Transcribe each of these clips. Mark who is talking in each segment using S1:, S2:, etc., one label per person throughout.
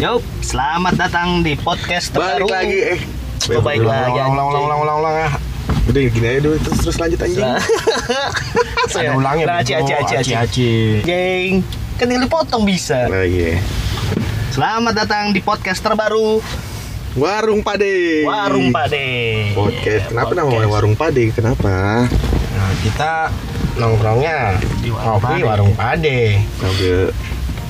S1: Yup, selamat datang di podcast terbaru.
S2: Balik lagi eh.
S1: Oh, baik lagi,
S2: Ulang, ulang, ulang, ulang, ulang, ulang, ah. Udah gini aja dulu terus terus lanjut anjing.
S1: Saya
S2: ulangnya,
S1: Nah, aci, aci, aci, aci.
S2: Aci.
S1: Jeng, kan tinggal dipotong bisa.
S2: Oh iya.
S1: Selamat datang di podcast terbaru
S2: Warung Pade.
S1: Warung Pade.
S2: Podcast. Kenapa
S1: Podcast.
S2: namanya Warung Pade? Kenapa?
S3: Nah, kita nongkrongnya
S1: Di warung Pade.
S3: warung pade.
S2: Sambil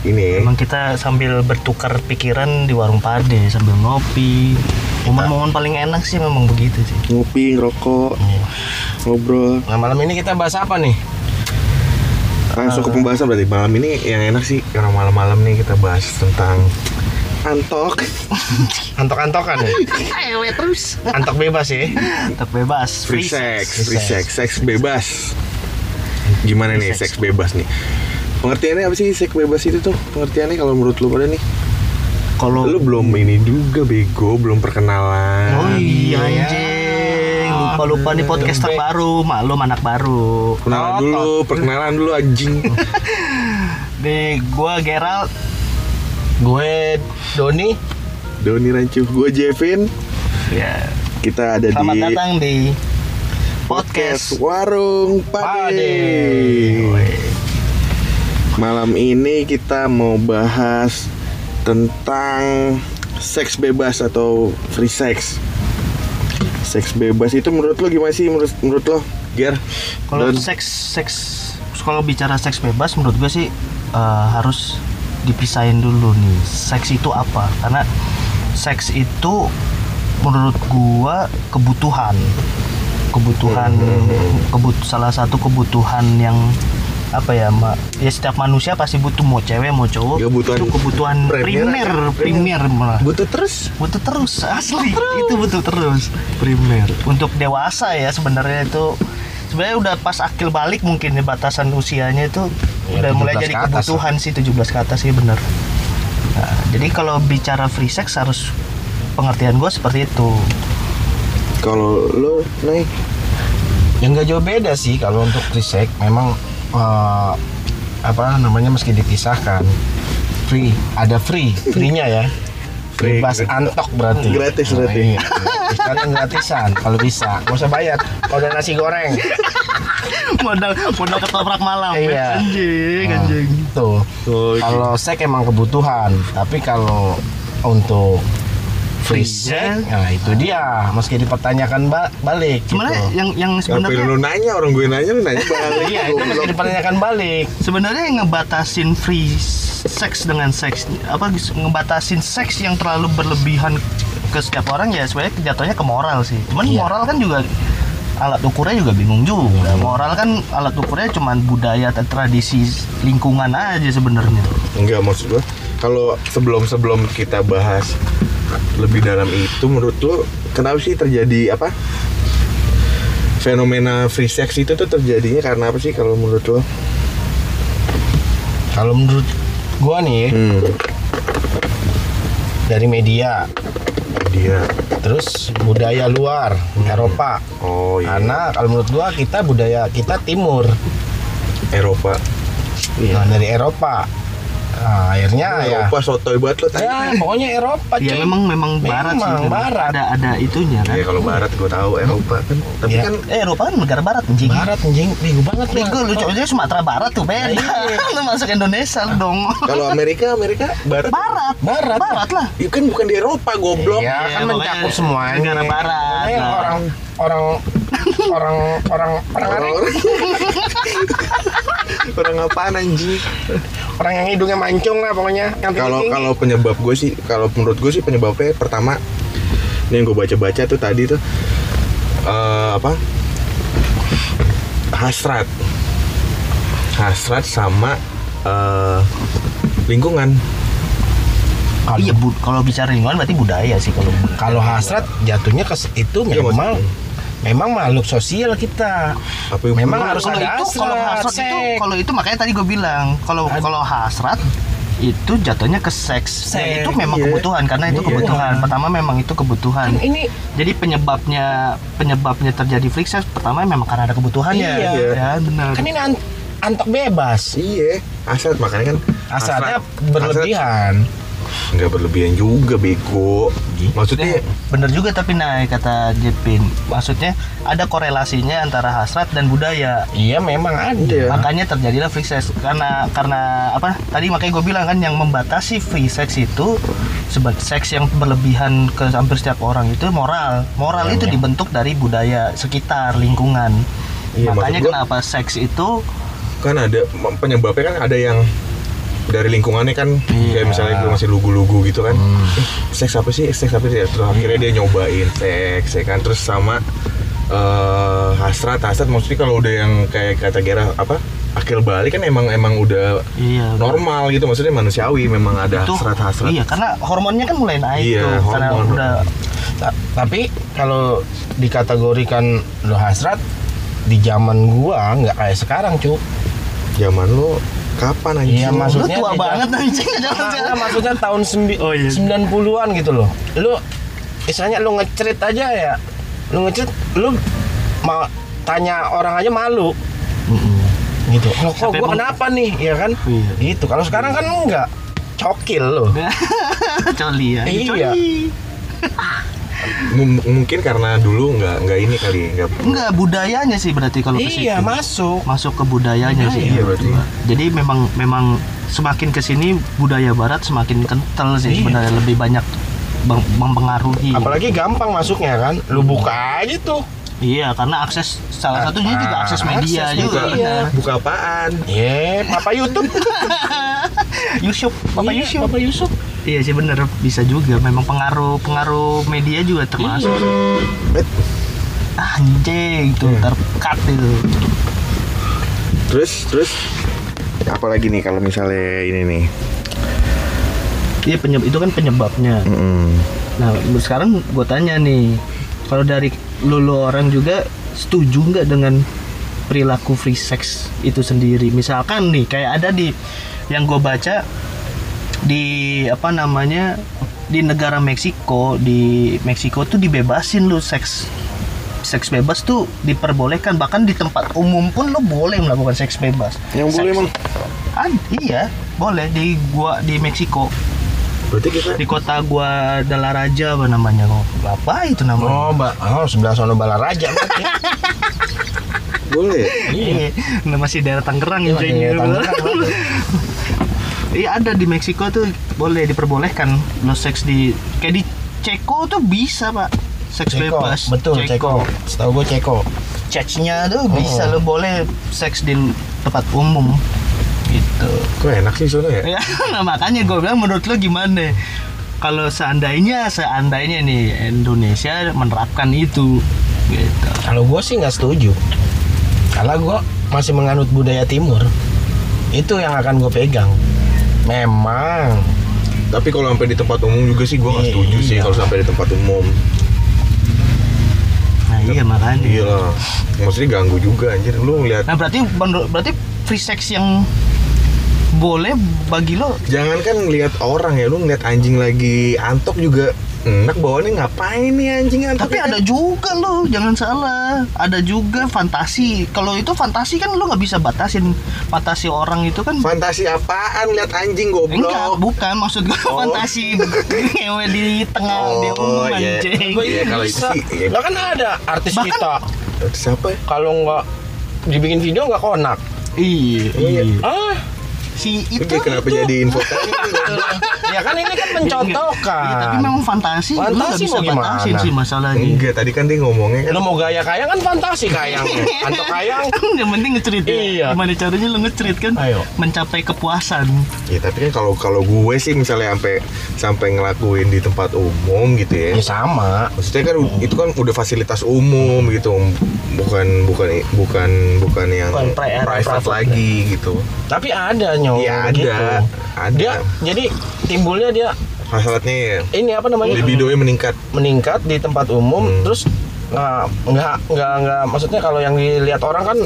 S2: ini.
S1: Emang kita sambil bertukar pikiran di warung Pade sambil ngopi. Momen-momen paling enak sih memang begitu sih.
S2: ngopi, ngerokok,
S1: Iya.
S2: ngobrol.
S3: Nah, malam ini kita bahas apa nih?
S2: Langsung ke pembahasan berarti malam ini yang enak sih karena malam-malam nih kita bahas tentang antok.
S3: Antok-antokan ya?
S1: Ewe terus.
S3: Antok bebas ya?
S1: Tetap bebas.
S2: Free sex, free
S3: sex.
S2: sex, seks bebas. Gimana nih
S1: sex.
S2: seks bebas nih? Pengertiannya apa sih seks bebas itu tuh? Pengertiannya kalau menurut lu pada nih?
S1: Kalau
S2: Lu belum ini juga bego, belum perkenalan.
S1: Oh iya
S3: Iya.
S1: anjing Lupa lupa nih podcast terbaru Maklum anak baru
S2: Perkenalan
S3: Oh,
S2: dulu, perkenalan dulu anjing.
S1: Nih gua Gerald
S3: Gue Doni.
S2: Doni Rancu, gue Jevin.
S1: ya
S2: Kita ada
S1: Selamat
S2: di
S1: datang di Podcast
S2: Warung Pade.
S3: Pade.
S2: Malam ini kita mau bahas tentang seks bebas atau free sex. Seks bebas itu menurut lo gimana sih menurut menurut lo, Ger?
S1: Kalau seks seks Kalau bicara seks bebas menurut gue sih eh, Harus dipisahin dulu nih Seks itu apa Karena seks itu Menurut gua kebutuhan Kebutuhan kebut Salah satu kebutuhan yang apa ya ma ya setiap manusia pasti butuh mau cewek mau cowok
S2: Kebutuhan
S1: itu kebutuhan
S2: primer
S1: primer primer malah
S2: butuh terus?
S1: Butuh terus asli itu butuh terus. Primer. Untuk dewasa ya sebenarnya itu sebenarnya udah pas akil balik mungkin ya batasan usianya itu
S3: Ya,
S1: udah mulai
S3: 17
S1: jadi
S3: ke atas
S1: kebutuhan sih 17 ke atas sih bener nah, jadi kalau bicara free sex harus pengertian gue seperti itu.
S2: Kalau lo naik
S3: Yang gak jauh beda sih kalau untuk free sex. Memang eh, apa namanya meski dipisahkan free ada free free-nya ya
S2: Free.
S3: bebas antok berarti
S2: Gratis
S3: Nah,
S2: berarti.
S3: iya, gratis. Karena gratisan kalau bisa gak usah bayar kalau ada nasi goreng
S1: modal modal ketoprak malam
S3: Iya.
S1: anjing
S3: Nah,
S1: anjing
S3: tuh
S2: Oh, iya.
S3: kalau seks emang kebutuhan tapi kalau untuk free sex nah itu dia. Meski dipertanyakan ba- balik
S1: sebenarnya
S3: gitu.
S1: yang yang sebenarnya
S2: lu nanya? Orang gue nanya lu nanya balik.
S3: iya itu meski dipertanyakan balik.
S1: Sebenarnya yang ngebatasin free sex dengan seks apa ngebatasin seks yang terlalu berlebihan ke setiap orang ya sebenarnya jatuhnya ke moral sih. Cuman
S3: Iya.
S1: moral kan juga alat ukurnya juga bingung juga. Moral kan alat ukurnya cuman budaya dan tradisi lingkungan aja sebenarnya.
S2: Enggak maksud gua kalau sebelum sebelum kita bahas lebih dalam itu menurut lo kenapa sih terjadi apa fenomena free sex itu tuh terjadinya karena apa sih kalau menurut lo?
S3: kalau menurut gua nih
S2: Hmm,
S3: dari media
S2: dia.
S3: terus budaya luar Eropa
S2: Oh iya.
S3: karena kalau menurut gua kita budaya kita timur
S2: Eropa.
S3: nah dari Eropa nah, akhirnya ya
S2: Eropa sotoy banget lo tadi.
S3: ya pokoknya Eropa
S1: ya
S3: cuy.
S1: memang memang barat sih
S3: barat.
S1: ada ada itunya kan
S2: Ya kalau barat gua tahu Eropa kan. Tapi
S3: Iya.
S2: kan
S1: eh Eropa kan negara barat anjing
S3: barat anjing bego banget lu.
S1: Bego lu coba Sumatera Barat tuh beda.
S3: Iya.
S1: lu masuk Indonesia lu dong.
S2: kalau Amerika Amerika barat.
S1: Barat.
S3: Barat.
S1: Barat lah.
S2: Ya kan bukan di Eropa goblok.
S3: Iya,
S1: Iya,
S3: kan
S1: pokoknya
S3: mencakup semuanya.
S1: negara barat. Nah.
S3: orang orang orang orang orang
S2: Orang
S3: orang,
S2: orang apaan anjing?
S3: orang yang hidungnya mancung lah pokoknya. Yang
S2: kalau kalau penyebab gue sih kalau menurut gue sih penyebabnya pertama ini yang gue baca-baca tuh tadi tuh eh, apa hasrat hasrat sama eh, lingkungan
S3: Kalau-
S1: Iya, bu, kalau bicara lingkungan berarti budaya sih kalau
S3: kalau hasrat jatuhnya ke itu
S2: Iya,
S3: memang
S2: maksudnya.
S3: Memang makhluk sosial kita.
S2: apa yang
S3: Memang harus
S1: kalau
S3: ada
S1: itu kalau
S3: hasrat,
S1: hasrat itu kalau itu makanya tadi gue bilang kalau
S3: Ada.
S1: kalau hasrat itu jatuhnya ke seks. Ya,
S3: Seks,
S1: itu memang
S2: iya.
S1: kebutuhan karena itu
S2: Iya.
S1: kebutuhan. Pertama memang itu kebutuhan.
S3: Kan ini
S1: Jadi penyebabnya penyebabnya terjadi sex pertama memang karena ada kebutuhannya.
S3: Iya.
S1: Ya, benar.
S3: kan ini an- antok bebas.
S2: iya hasrat makanya kan
S3: Hasratnya
S2: hasrat-
S3: berlebihan.
S2: hasrat- nggak berlebihan juga bego. Maksudnya
S1: bener juga tapi naik kata Jepin. Maksudnya ada korelasinya antara hasrat dan budaya.
S3: Iya memang ada.
S2: Iya.
S1: makanya terjadilah free sex. Karena karena apa? Tadi makanya gue bilang kan yang membatasi free sex itu sebab seks yang berlebihan ke hampir setiap orang itu moral. Moral
S3: Iya,
S1: itu
S3: iya.
S1: dibentuk dari budaya sekitar lingkungan.
S2: Iya,
S1: makanya
S2: gua-
S1: kenapa seks itu
S2: kan ada penyebabnya kan ada yang dari lingkungannya kan
S3: Iya.
S2: kayak misalnya gue masih lugu-lugu gitu kan
S3: Hmm.
S2: eh, seks apa sih seks apa sih terus akhirnya dia nyobain seks ya kan terus sama eh, hasrat hasrat maksudnya kalau udah yang kayak kata Gera apa akil balik kan emang emang udah
S1: iya
S2: normal gitu maksudnya manusiawi memang ada hasrat hasrat
S1: iya karena hormonnya kan mulai naik
S2: Iya,
S1: tuh karena
S2: hormon.
S1: udah
S3: Ta- Tapi kalau dikategorikan lo hasrat di zaman gua nggak kayak sekarang cu.
S2: zaman lo kapan anjing
S3: Iya,
S1: lu
S3: maksudnya
S1: tua
S3: tidak-
S1: banget anjing jangan jangan
S3: maksudnya tahun sembi
S1: Oh, iya.
S3: 90-an gitu loh. Lu misalnya lu ngecerit aja ya. Lu ngecerit lu mau tanya orang aja malu. Gitu. Loh, kok gua kenapa nih? Ya kan?
S1: Iya.
S3: Gitu. Kalau sekarang kan enggak. Cokil loh.
S1: coli ya
S3: Iya.
S1: coli.
S2: M- mungkin karena dulu nggak nggak ini kali nggak
S1: enggak budayanya sih berarti kalau ke
S3: Iya, masuk.
S1: masuk ke budayanya sih
S2: Iya, berarti.
S1: jadi memang memang semakin ke sini budaya barat semakin kental sih
S3: Iya.
S1: sebenarnya lebih banyak mempengaruhi
S3: Apalagi gampang masuknya kan. Lu buka aja tuh.
S1: iya karena akses salah satunya juga akses media
S3: akses
S1: juga benar
S2: buka apaan
S3: Iya, Papa YouTube.
S1: Yusuf Bapak
S3: Iya,
S1: Yusuf
S3: Bapak Yusuf.
S1: Iya sih bener bisa juga memang pengaruh pengaruh media juga termasuk
S2: Bet.
S1: anjing tuh
S2: Iya.
S1: terkat itu
S2: terus terus apalagi nih kalau misalnya ini nih
S1: iya penyebab itu kan penyebabnya
S2: Mm-mm.
S1: Nah, sekarang gue tanya nih, kalau dari lulu orang juga setuju nggak dengan perilaku free sex itu sendiri? Misalkan nih, kayak ada di yang gue baca di apa namanya di negara Meksiko, di Meksiko tuh dibebasin lu seks seks bebas tuh diperbolehkan bahkan di tempat umum pun lo boleh melakukan seks bebas.
S2: Yang boleh emang?
S1: Ah, iya, boleh di gua di Meksiko
S2: berarti kita
S1: di kota gua Raja apa namanya kok apa itu namanya
S3: Oh, Mbak. Oh, sebelah sono Balaraja berarti.
S2: boleh
S1: iya nah, masih daerah Tangerang
S3: Iya,
S1: ya
S3: daerah Tangerang.
S1: iya ada di Meksiko tuh boleh diperbolehkan lo seks di kayak di Ceko tuh bisa pak seks
S3: Ceko,
S1: bebas
S3: betul Ceko. Setahu gue Ceko.
S1: churchnya tuh bisa
S3: Oh.
S1: lo boleh seks di tempat umum gitu
S2: kok enak sih soalnya ya
S1: ya nah, makanya gue bilang menurut lo gimana kalau seandainya seandainya nih Indonesia menerapkan itu gitu
S3: Kalau gue sih nggak setuju. Karena gue masih menganut budaya timur. Itu yang akan gue pegang. Memang.
S2: tapi kalau sampai di tempat umum juga sih gua nggak
S3: Iya.
S2: setuju sih kalau sampai di tempat umum.
S1: Nah iya makanya.
S2: Iya. Lah maksudnya ganggu juga anjir. Lu ngeliat
S1: Nah berarti berarti free sex yang boleh bagi lo
S2: jangan kan ngeliat orang ya lu ngeliat anjing lagi antok juga enak bawaannya ngapain nih anjing
S1: tapi ada juga lo jangan salah ada juga fantasi kalau itu fantasi kan lo nggak bisa batasin fantasi orang itu kan
S2: fantasi apaan lihat anjing
S1: enggak
S2: goblok
S1: bukan maksud gue
S2: Oh.
S1: fantasi ngewe di tengah di umum
S2: iya.
S1: anjing
S2: Iya, kalau itu iya.
S3: Lah kan ada artis
S1: Bahkan-
S3: kita.
S2: siapa ya?
S3: Kalau nggak dibikin video nggak konak.
S1: iya
S2: Iya.
S1: iya
S3: Ah,
S1: si
S2: Itu
S1: itu
S2: kenapa
S1: itu.
S2: jadi info tadi?
S3: ya kan ini kan mencontohkan.
S1: Iya, tapi memang fantasi,
S3: Fantasi mau gimana?
S1: batasin sih masalahnya
S2: Enggak, tadi kan dia ngomongnya kan
S3: Lu mau gaya kayang kan fantasi kayang. Antok kayang.
S1: yang penting ngecerit ya.
S3: Iya.
S1: Gimana caranya lu ngecerit kan?
S3: Ayo.
S1: Mencapai kepuasan.
S2: Ya tapi kan kalau kalau gue sih misalnya sampai sampai ngelakuin di tempat umum gitu ya.
S3: Ya sama.
S2: Maksudnya kan itu kan udah fasilitas umum gitu, bukan bukan bukan bukan yang
S1: Bukan pri-
S2: private,
S1: private
S2: lagi gitu.
S3: Tapi ada nyong.
S2: Iya, ada.
S3: gitu.
S2: Ada.
S3: Dia jadi timbulnya dia
S2: Hasratnya ya,
S3: ini apa namanya?
S2: libidonya meningkat.
S3: meningkat di tempat umum
S2: Hmm.
S3: terus nggak nggak nggak nggak maksudnya kalau yang dilihat orang kan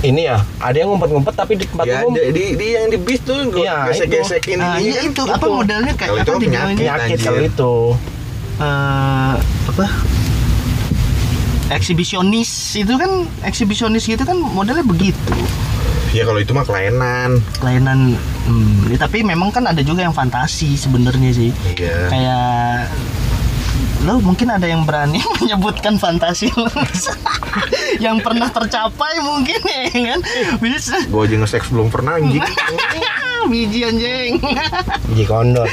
S3: ini ya ada yang ngumpet-ngumpet tapi di tempat
S2: Ya
S3: umum
S2: di, di yang di bis tuh
S3: Iya,
S2: gesek-gesekin
S1: Nah,
S2: ini
S1: iya itu apa modelnya kayak
S2: Kalau itu
S1: apa
S2: kan
S1: dibilangnya?
S2: penyakit.
S3: kalau itu
S1: eh apa eksibisionis itu kan eksibisionis gitu kan modelnya begitu
S2: Ya kalau itu mah kelainan.
S1: kelainan hmm, ya, tapi memang kan ada juga yang fantasi sebenarnya sih
S2: Iya.
S1: kayak lo mungkin ada yang berani menyebutkan fantasi lo yang pernah tercapai mungkin ya kan bisa
S2: Gue aja nge-sex belum pernah anjing.
S1: biji anjing
S3: Biji kondor.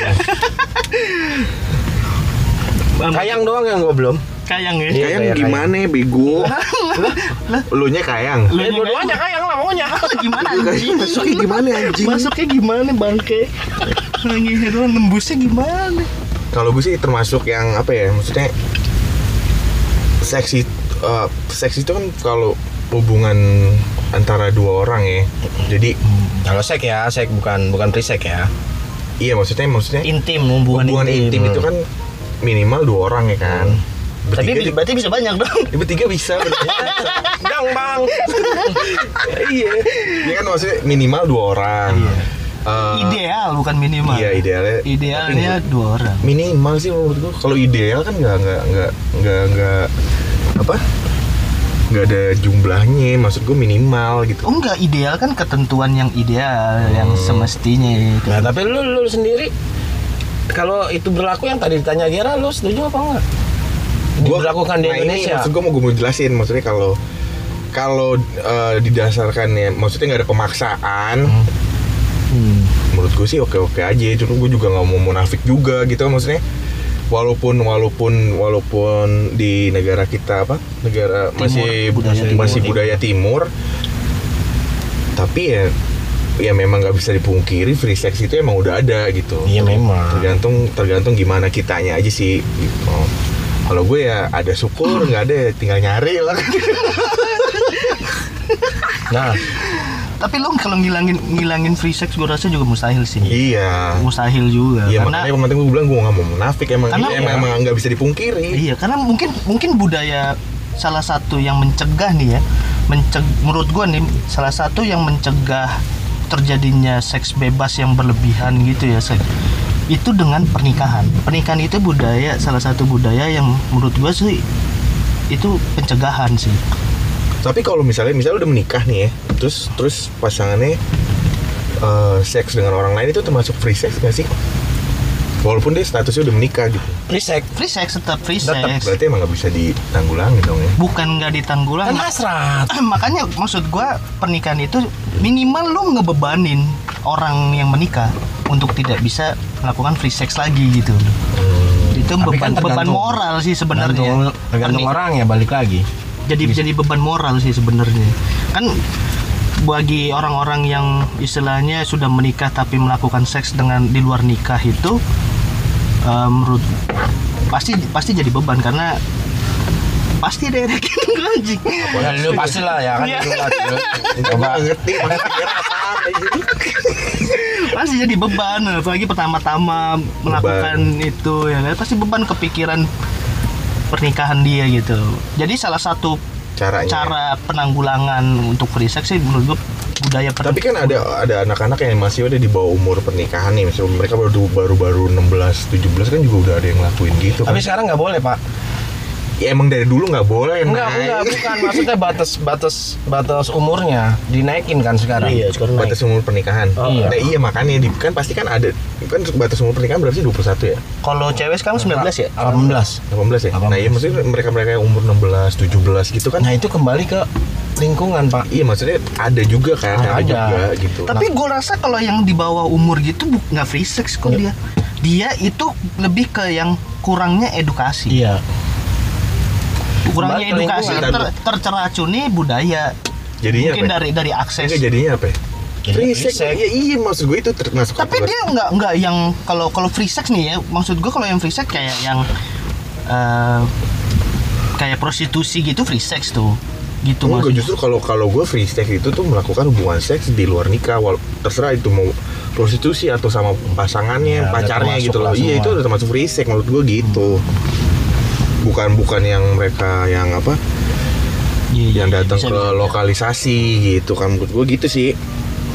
S3: Kayang doang yang gue belum.
S1: kayang ya
S3: Iya,
S2: Kayang gimana bego? Lu nya kayang.
S1: Lu nya
S3: kayang lah pokoknya.
S1: gimana anjing
S2: Masuknya gimana anjing?
S1: masuknya gimana bangke lagi doang nembusnya gimana
S2: Kalau gue sih termasuk yang apa ya? Maksudnya seksi eh, seks itu kan kalau hubungan antara dua orang ya. Jadi
S3: Kalau sek ya, sek bukan bukan pre-sek ya.
S2: iya maksudnya maksudnya
S1: intim hubungan,
S2: hubungan intim itu kan minimal dua orang ya kan.
S1: tapi
S2: Bertiga di-
S1: berarti bisa banyak dong.
S2: Ya, bertiga bisa
S3: Gang bang.
S2: iya. Dia kan maksudnya minimal dua orang. Eh,
S1: ideal bukan minimal.
S2: Iya idealnya.
S1: Idealnya
S2: tapi
S1: dua orang.
S2: Minimal sih menurut gua. Kalau ideal kan nggak nggak nggak nggak nggak apa? Nggak ada jumlahnya. Maksud gue minimal gitu.
S1: Oh enggak ideal kan ketentuan yang ideal yang semestinya itu.
S3: Nah tapi lu lu sendiri kalau itu berlaku yang tadi ditanya Gera, lu setuju apa enggak?
S2: Gua-
S3: Diberlakukan di
S2: nah, ini
S3: Indonesia.
S2: maksud gue mau gue mau jelasin maksudnya kalau kalau eh, didasarkan ya maksudnya nggak ada pemaksaan
S1: Hmm.
S2: menurut gue sih oke oke aja cuma gue juga nggak mau munafik juga gitu maksudnya walaupun walaupun walaupun di negara kita apa negara
S1: Timur,
S2: masih
S1: budaya
S2: masih,
S1: timur.
S2: masih budaya timur tapi ya ya memang nggak bisa dipungkiri free sex itu emang udah ada gitu
S3: Iya memang.
S2: tergantung tergantung gimana kitanya aja sih gitu kalau gue ya ada syukur nggak ada ya tinggal nyari lah
S3: Nah,
S1: Tapi lo kalau ngilangin ngilangin free sex gue rasa juga mustahil sih.
S2: iya
S1: Mustahil juga
S2: Iya
S1: karena
S2: makanya penting gue bilang gue nggak mau munafik emang
S1: Karena-
S2: emang emang nggak bisa dipungkiri
S1: iya karena mungkin mungkin budaya salah satu yang mencegah nih ya. Menceg, menurut gue nih salah satu yang mencegah terjadinya seks bebas yang berlebihan gitu ya. Sek. Itu dengan pernikahan. Pernikahan itu budaya salah satu budaya yang menurut gue sih itu pencegahan sih.
S2: Tapi kalau misalnya misalnya udah menikah nih ya, terus terus pasangannya eh, seks dengan orang lain itu termasuk free sex gak sih? Walaupun dia statusnya udah menikah gitu.
S3: pre-sek
S1: Free sex tetap free
S2: Tetap
S1: sex.
S2: berarti emang nggak bisa ditanggulangi dong ya.
S1: Bukan nggak ditanggulangi.
S3: kan hasrat.
S1: makanya maksud gua pernikahan itu minimal lu ngebebanin orang yang menikah untuk tidak bisa melakukan free sex lagi gitu. Itu
S3: Tapi
S1: beban
S3: kan
S1: beban
S3: tergantung-
S1: moral sih sebenarnya.
S3: Tergantung, tergantung
S1: Perni-
S3: orang ya balik lagi.
S1: jadi jadi beban moral sih sebenarnya. Kan bagi orang-orang yang istilahnya sudah menikah tapi melakukan seks dengan di luar nikah itu eh, menurut pasti pasti jadi beban karena pasti ada yang rekening anjing
S3: Ya lu pastilah ya kan
S1: Iya.
S3: itu lah.
S2: Coba ngerti
S1: pasti jadi beban apalagi pertama-tama melakukan itu ya kan pasti beban kepikiran pernikahan dia gitu jadi salah satu
S2: caranya.
S1: cara penanggulangan untuk free sex sih menurut gue budaya per-
S2: Tapi kan ada ada anak-anak yang masih udah di bawah umur pernikahan nih, misalnya mereka baru baru baru 16 17 kan juga udah ada yang ngelakuin gitu kan.
S3: Tapi sekarang nggak boleh pak.
S2: Ya, emang dari dulu nggak boleh
S3: Enggak,
S2: Nay.
S3: enggak, bukan. Maksudnya batas batas batas umurnya dinaikin kan sekarang.
S1: iya sekarang naik.
S2: batas umur pernikahan.
S3: Oh, iya.
S2: Nah, iya makanya di, kan pasti kan ada kan batas umur pernikahan berapa sih 21 ya?
S1: kalau cewek sekarang 19 ya
S3: 18.
S2: 18 ya? Nah, iya
S3: 18.
S2: maksudnya mereka-mereka yang umur 16, 17 gitu kan.
S3: Nah itu kembali ke lingkungan pak.
S2: Iya maksudnya ada juga kan, ada,
S3: Ada.
S2: juga gitu.
S1: tapi gue rasa kalau yang di bawah umur gitu nggak free sex kok dia dia itu lebih ke yang kurangnya edukasi
S3: Iya.
S1: Kurangnya edukasi ter, terceracuni budaya
S2: jadinya
S1: mungkin
S2: apa?
S1: dari dari akses
S2: Enggak jadinya apa? ya?
S3: Jadinya
S2: Free sex.
S3: sex.
S2: Ya, iya maksud gue itu termasuk
S1: tapi dia nggak nggak yang kalau kalau free sex nih ya maksud gue kalau yang free sex kayak yang eh, kayak prostitusi gitu free sex tuh gitu
S2: Enggak
S1: maksudnya.
S2: justru kalau kalau gue free sex itu tuh melakukan hubungan seks di luar nikah wal terserah itu mau prostitusi atau sama pasangannya
S3: Ya,
S2: pacarnya gitu loh iya itu udah termasuk free sex menurut gue gitu bukan bukan yang mereka yang apa?
S1: Iya, iya,
S2: yang datang ke
S1: bisa.
S2: lokalisasi gitu kan. Menurut gue gitu sih.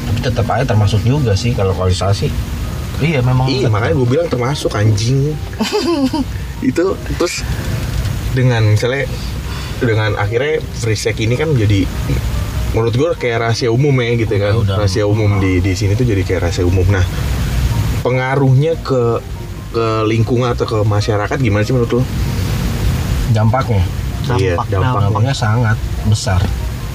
S3: Tapi tetap aja termasuk juga sih kalau lokalisasi.
S1: iya memang
S2: iya makanya gue bilang termasuk anjing. Itu terus dengan misalnya dengan akhirnya free sex ini kan jadi menurut gue kayak rahasia umum ya gitu kan.
S3: Udah, udah.
S2: rahasia umum di di sini tuh jadi kayak rahasia umum. Nah pengaruhnya ke ke lingkungan atau ke masyarakat gimana sih menurut lo
S3: dampaknya
S2: Iya,
S1: dampak
S2: dampak.
S1: dampak
S3: dampaknya sangat besar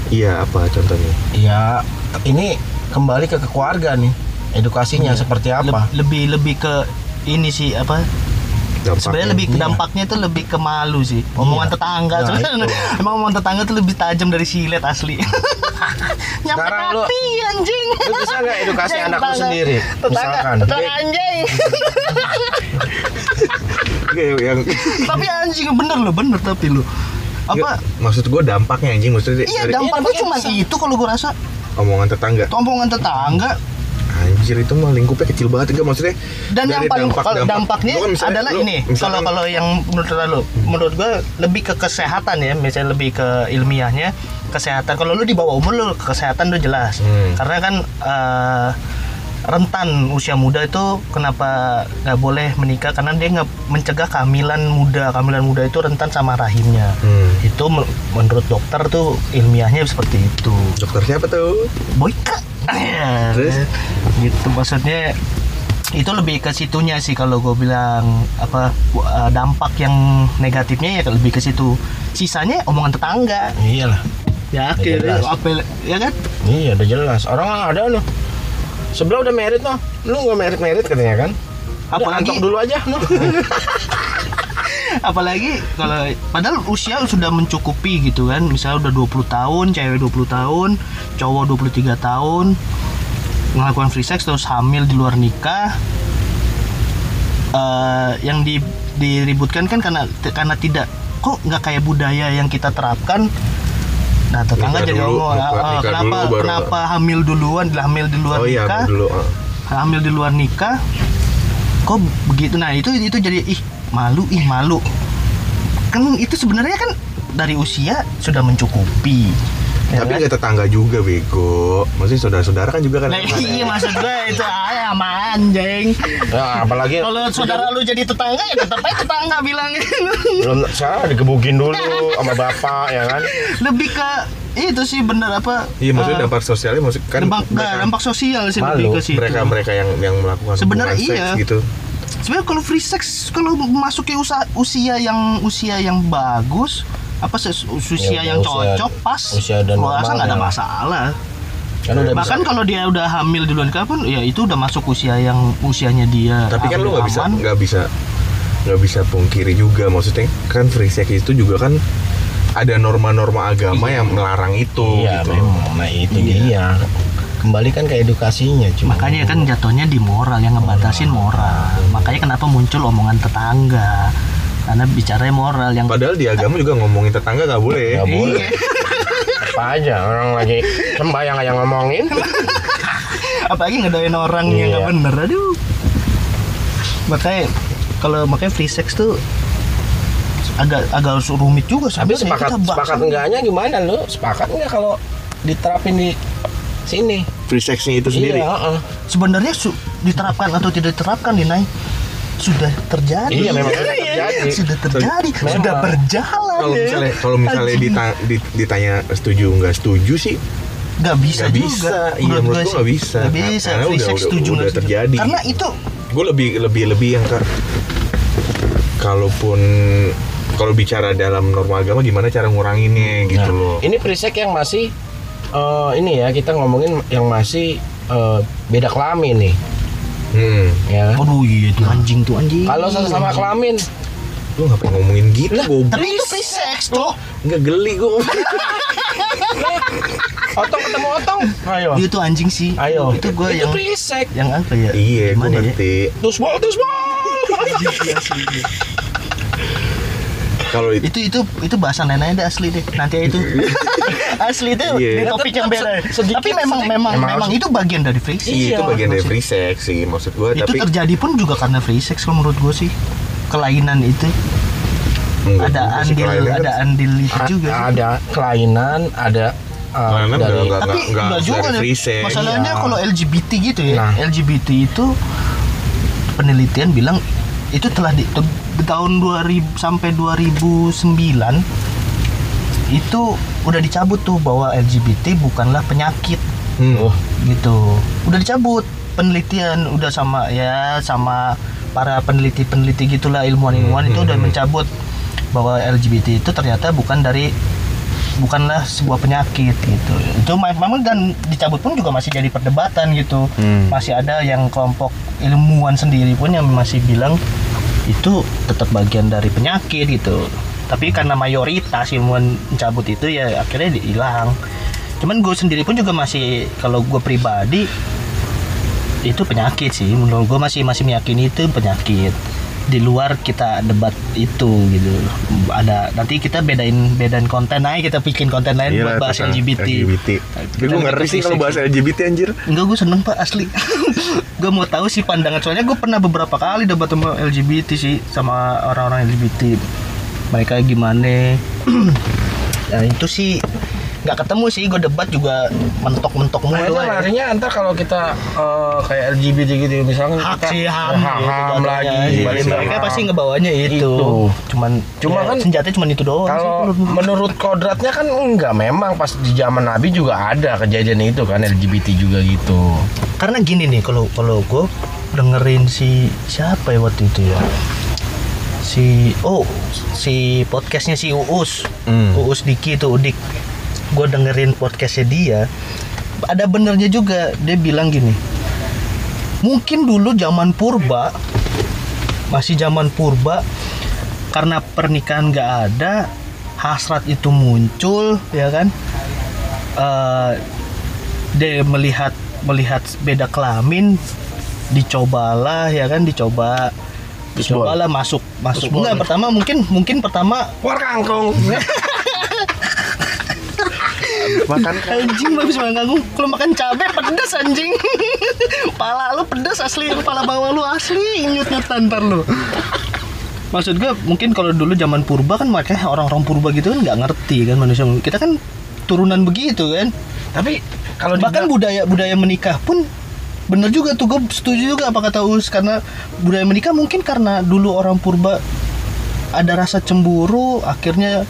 S2: iya apa contohnya
S3: ya ini kembali ke keluarga nih edukasinya
S1: Iya.
S3: seperti
S1: Le-
S3: apa
S1: lebih lebih ke ini sih apa
S2: dampaknya
S1: sebenarnya lebih ke
S3: Iya.
S1: dampaknya itu lebih ke malu sih omongan
S3: Iya.
S1: tetangga
S3: Nah,
S1: sebenarnya
S3: itu.
S1: emang omongan tetangga tuh lebih tajam dari silet asli nyampe
S3: Sekarang lu-
S1: hati anjing
S3: lu bisa nggak edukasi anak lu sendiri?
S1: tetangga
S3: Misalkan.
S1: tetangga anjing
S2: Oke, yang
S1: tapi anjing bener loh bener tapi lu apa?
S2: Nggak, maksud gue dampaknya anjing maksudnya
S1: iya
S2: dari
S1: dampaknya cuma
S3: besar.
S1: itu kalau gua rasa.
S2: Omongan tetangga.
S1: Omongan tetangga.
S2: Anjir itu mah lingkupnya kecil banget enggak maksudnya
S1: dan yang paling
S2: dampak- dampak-
S1: dampaknya
S2: lu kan misalnya-
S1: adalah
S2: lu
S1: ini kalau kalau yang menurut lu menurut gua lebih ke kesehatan ya misalnya lebih ke ilmiahnya kesehatan. Kalau lu di bawah umur lu kesehatan tuh jelas.
S2: Hmm.
S1: karena kan eh, rentan usia muda itu kenapa nggak boleh menikah? Karena dia nggak mencegah kehamilan muda. Kehamilan muda itu rentan sama rahimnya.
S2: Hmm.
S1: itu men- menurut dokter tuh ilmiahnya seperti itu.
S2: Dokter siapa tuh?
S1: Boyka.
S2: Terus?
S1: gitu maksudnya itu lebih ke situnya sih kalau gue bilang apa uh, dampak yang negatifnya ya lebih ke situ. Sisanya omongan tetangga.
S3: Iyalah.
S1: Ya apa ya kan?
S3: Iya udah jelas. Orang ada loh sebelah udah merit noh. Lu nggak merit merit katanya kan? Udah,
S1: Apalagi-
S3: antok dulu aja noh?
S1: Apalagi kalau padahal usia sudah mencukupi gitu kan. Misalnya udah 20 tahun cewek 20 tahun cowok 23 tahun melakukan free sex terus hamil di luar nikah Eh, yang di, diributkan kan karena karena tidak kok nggak kayak budaya yang kita terapkan nah tetangga
S2: Nikah
S1: jadi
S2: dulu,
S1: ngomong
S2: nikah-
S1: "Ah,
S2: nikah
S1: kenapa
S2: dulu baru-
S1: kenapa hamil duluan? Hamil di luar
S2: oh iya
S1: nikah?
S2: dulu ah.
S1: hamil di luar nikah? Kok begitu? Nah itu itu jadi ih malu ih malu. Kan itu sebenarnya kan dari usia sudah mencukupi ya
S2: tapi
S1: kan?
S2: nggak tetangga juga bego maksudnya saudara-saudara kan juga kan
S1: Nah, iya maksud gue itu aja sama anjing
S3: ya, apalagi
S1: kalau saudara lu jadi tetangga ya tetap aja tetangga bilangin
S3: belum saya digebukin dulu sama bapak ya kan
S1: lebih ke itu sih bener apa
S2: iya maksudnya
S1: eh,
S2: dampak sosialnya maksud kan
S1: dampak, nah,
S2: mereka
S1: dampak sosial sih
S3: Malu.
S1: lebih ke situ
S2: mereka mereka yang yang melakukan
S1: Sebenarnya
S2: hubungan seks
S1: iya.
S2: gitu
S1: sebenarnya kalau free sex kalau memasuki usia usia yang usia yang bagus apa ses- usia
S3: Ya,
S1: yang
S3: usia-
S1: cocok pas.
S3: usia
S1: rasa
S3: normal
S1: nggak ada
S3: ya.
S1: masalah.
S3: Kan udah
S1: bahkan
S3: bisa
S1: kalau dia udah hamil di luar pun ya itu udah masuk usia yang usianya dia
S2: tapi kan lu nggak bisa nggak bisa nggak bisa pungkiri juga maksudnya kan free sex itu juga kan ada norma-norma agama yang melarang itu
S3: iya
S2: gitu.
S3: memang. Nah itu
S1: Iya.
S3: dia. Kembali kan ke edukasinya cuma
S1: makanya kan jatuhnya di moral yang ngebatasin moral. Makanya kenapa muncul omongan tetangga karena bicaranya moral yang
S2: padahal di agama juga ngomongin tetangga nggak boleh.
S3: Nggak boleh.
S1: Iya.
S3: apa aja orang lagi sembahyang aja ngomongin.
S1: Apalagi ngedoain orang yang nggak
S3: Iya.
S1: bener aduh. Makanya kalau makanya free sex tuh agak agak rumit juga
S3: tapi sepakat sepakat enggaknya gimana lu? Sepakat enggak kalau diterapin di sini?
S2: Free sexnya itu sendiri?
S3: iya heeh.
S1: sebenarnya diterapkan atau tidak diterapkan di Nai sudah terjadi
S3: Iya, memang sudah
S1: Iya,
S3: terjadi.
S1: sudah terjadi
S3: Memang.
S1: sudah berjalan
S2: kalau
S1: ya.
S2: misalnya kalau misalnya
S1: Anjing.
S2: dita- di- ditanya setuju nggak setuju sih
S1: nggak bisa
S2: nggak
S1: juga
S2: bisa. Iya, menurut
S1: gue
S2: nggak bisa.
S1: nggak bisa
S2: Karena
S1: free
S2: udah-
S1: sex
S2: udah-
S1: setuju
S2: udah terjadi.
S1: karena itu
S2: gue lebih lebih lebih yang ke kalaupun kalau bicara dalam norma agama gimana cara nguranginnya gitu
S3: Nah,
S2: loh
S3: ini preset yang masih eh, ini ya kita ngomongin yang masih eh, beda kelamin nih
S2: hmm.
S3: ya kan?
S1: aduh iya tuh. Anjing tuh anjing.
S3: Kalau sama-sama
S1: Anjing.
S3: kelamin.
S2: Lu ngapain ngomongin gitu goblok?
S1: tapi itu free sex tuh
S2: nggak geli gue
S3: otong ketemu otong. Ayo.
S1: Itu anjing sih.
S3: Ayo.
S1: Itu gue
S3: itu
S1: yang
S3: preset
S1: yang apa ya?
S2: Iya gue
S1: Gimana ya?
S2: ngerti.
S3: Tusbol tusbol
S2: kalau itu
S1: itu itu itu bahasan nenek deh asli deh. Nanti itu asli itu
S2: Iya.
S1: di topik yang beda
S3: sedikit-
S1: tapi memang
S3: sedikit.
S1: memang
S3: Emang
S1: memang
S3: harus-
S1: itu bagian dari free sex
S2: iya, itu
S3: Iya,
S2: bagian dari free sex sih maksud gue
S1: itu
S2: tapi
S1: terjadi pun juga karena free sex kalau menurut gue sih kelainan itu
S2: Enggak
S1: ada andil
S2: kan
S1: ada andil itu juga sih.
S3: ada kelainan ada
S2: Kelainan
S3: dari
S2: enggak- enggak-
S1: tapi
S2: enggak
S1: enggak juga
S2: dari
S1: deh.
S2: free sex.
S1: masalahnya
S3: Iya.
S1: kalau LGBT gitu ya
S3: Nah.
S1: LGBT itu penelitian bilang itu telah di te- di tahun 2000 sampai 2009 itu udah dicabut tuh bahwa LGBT bukanlah penyakit.
S2: Hmm.
S3: Oh,
S1: gitu. Udah dicabut penelitian udah sama ya sama para peneliti-peneliti gitulah ilmuwan-ilmuwan itu udah mencabut bahwa LGBT itu ternyata bukan dari bukanlah sebuah penyakit gitu. Itu me- memang dan dicabut pun juga masih jadi perdebatan gitu.
S2: Hmm.
S1: masih ada yang kelompok ilmuwan sendiri pun yang masih bilang itu tetap bagian dari penyakit gitu tapi karena mayoritas ilmuwan mencabut itu ya akhirnya hilang. Cuman gue sendiri pun juga masih kalau gue pribadi itu penyakit sih. Menurut gue masih masih meyakini itu penyakit. Di luar kita debat itu gitu. Ada nanti kita bedain bedain konten aja kita bikin konten lain
S2: Iya
S1: buat bahas LGBT,
S2: LGBT. Tapi gue ngeri sih kalau bahas LGBT anjir.
S1: Enggak gue seneng pak asli. Gue mau tahu sih pandangan. Soalnya gue pernah beberapa kali debat sama LGBT sih Sama orang-orang LGBT Mereka gimana Nah itu sih nggak ketemu sih gue debat juga mentok-mentok mulu
S3: Kayaknya
S1: aja.
S3: larinya ntar kalau kita eh, kayak LGBT gitu misalkan
S1: hak
S3: kita
S1: sih ham,
S3: hak
S1: gitu
S3: ham
S1: jatuhnya.
S3: lagi
S1: mereka
S3: ham.
S1: pasti ngebawanya itu,
S3: Itu.
S1: cuman
S3: Cuma
S1: ya,
S3: kan
S1: senjatanya cuma itu doang sih
S3: kalau
S1: menurut gua.
S3: menurut kodratnya kan enggak memang pas di zaman Nabi juga ada kejadian itu kan LGBT juga gitu
S1: karena gini nih kalau kalau gue dengerin si siapa ya waktu itu ya si oh si podcastnya si Uus.
S2: Hmm.
S1: Uus Diki itu Udik. Gue dengerin podcastnya dia. Ada benernya juga dia bilang gini mungkin dulu zaman purba masih zaman purba karena pernikahan nggak ada hasrat itu muncul ya kan? Eh, dia melihat melihat beda kelamin dicobalah ya kan? Dicoba dicobalah masuk masuk.
S3: Terus
S1: enggak pertama mungkin mungkin pertama
S3: war kangkung.
S2: Makan kan.
S1: anjing habis makan kangkung. Kalau makan cabai pedes anjing. Pala lu pedes asli. Pala bawah lu asli. Nyut nyut ntar lu. Maksud gue mungkin kalau dulu zaman purba kan makanya orang-orang purba gitu kan nggak ngerti kan manusia. Kita kan turunan begitu kan.
S3: Tapi kalau
S1: bahkan budaya budaya menikah pun bener juga tuh gue setuju juga apa kata Us karena budaya menikah mungkin karena dulu orang purba ada rasa cemburu akhirnya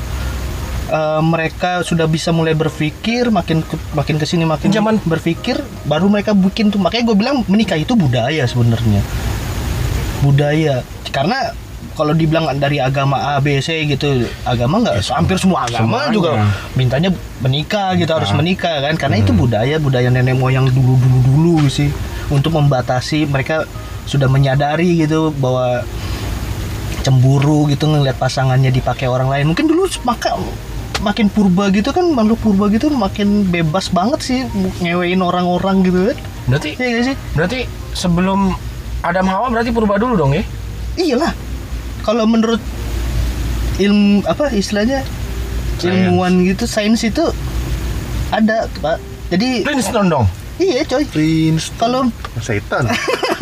S1: eh, mereka sudah bisa mulai berpikir makin ke- makin ke sini makin
S3: Zaman-
S1: berpikir baru mereka bikin tuh. Makanya gue bilang menikah itu budaya sebenarnya. Budaya. Karena kalau dibilang dari agama A B C gitu agama nggak hampir semua agama
S3: semuanya.
S1: juga mintanya menikah gitu harus menikah kan karena itu budaya budaya nenek moyang dulu dulu dulu sih untuk membatasi mereka sudah menyadari gitu bahwa cemburu gitu ngelihat pasangannya dipakai orang lain. Mungkin dulu maka makin purba gitu kan makhluk purba gitu makin bebas banget sih ngewein orang-orang gitu kan.
S3: Berarti
S1: iya gak sih?
S3: berarti sebelum Adam Hawa berarti purba dulu dong ya?
S1: Iyalah kalau menurut ilmu apa istilahnya
S2: Sains.
S1: ilmuwan gitu sains itu ada pak jadi
S3: Flintstone dong
S1: iya coy
S2: Prince.
S1: kalau
S2: Setan.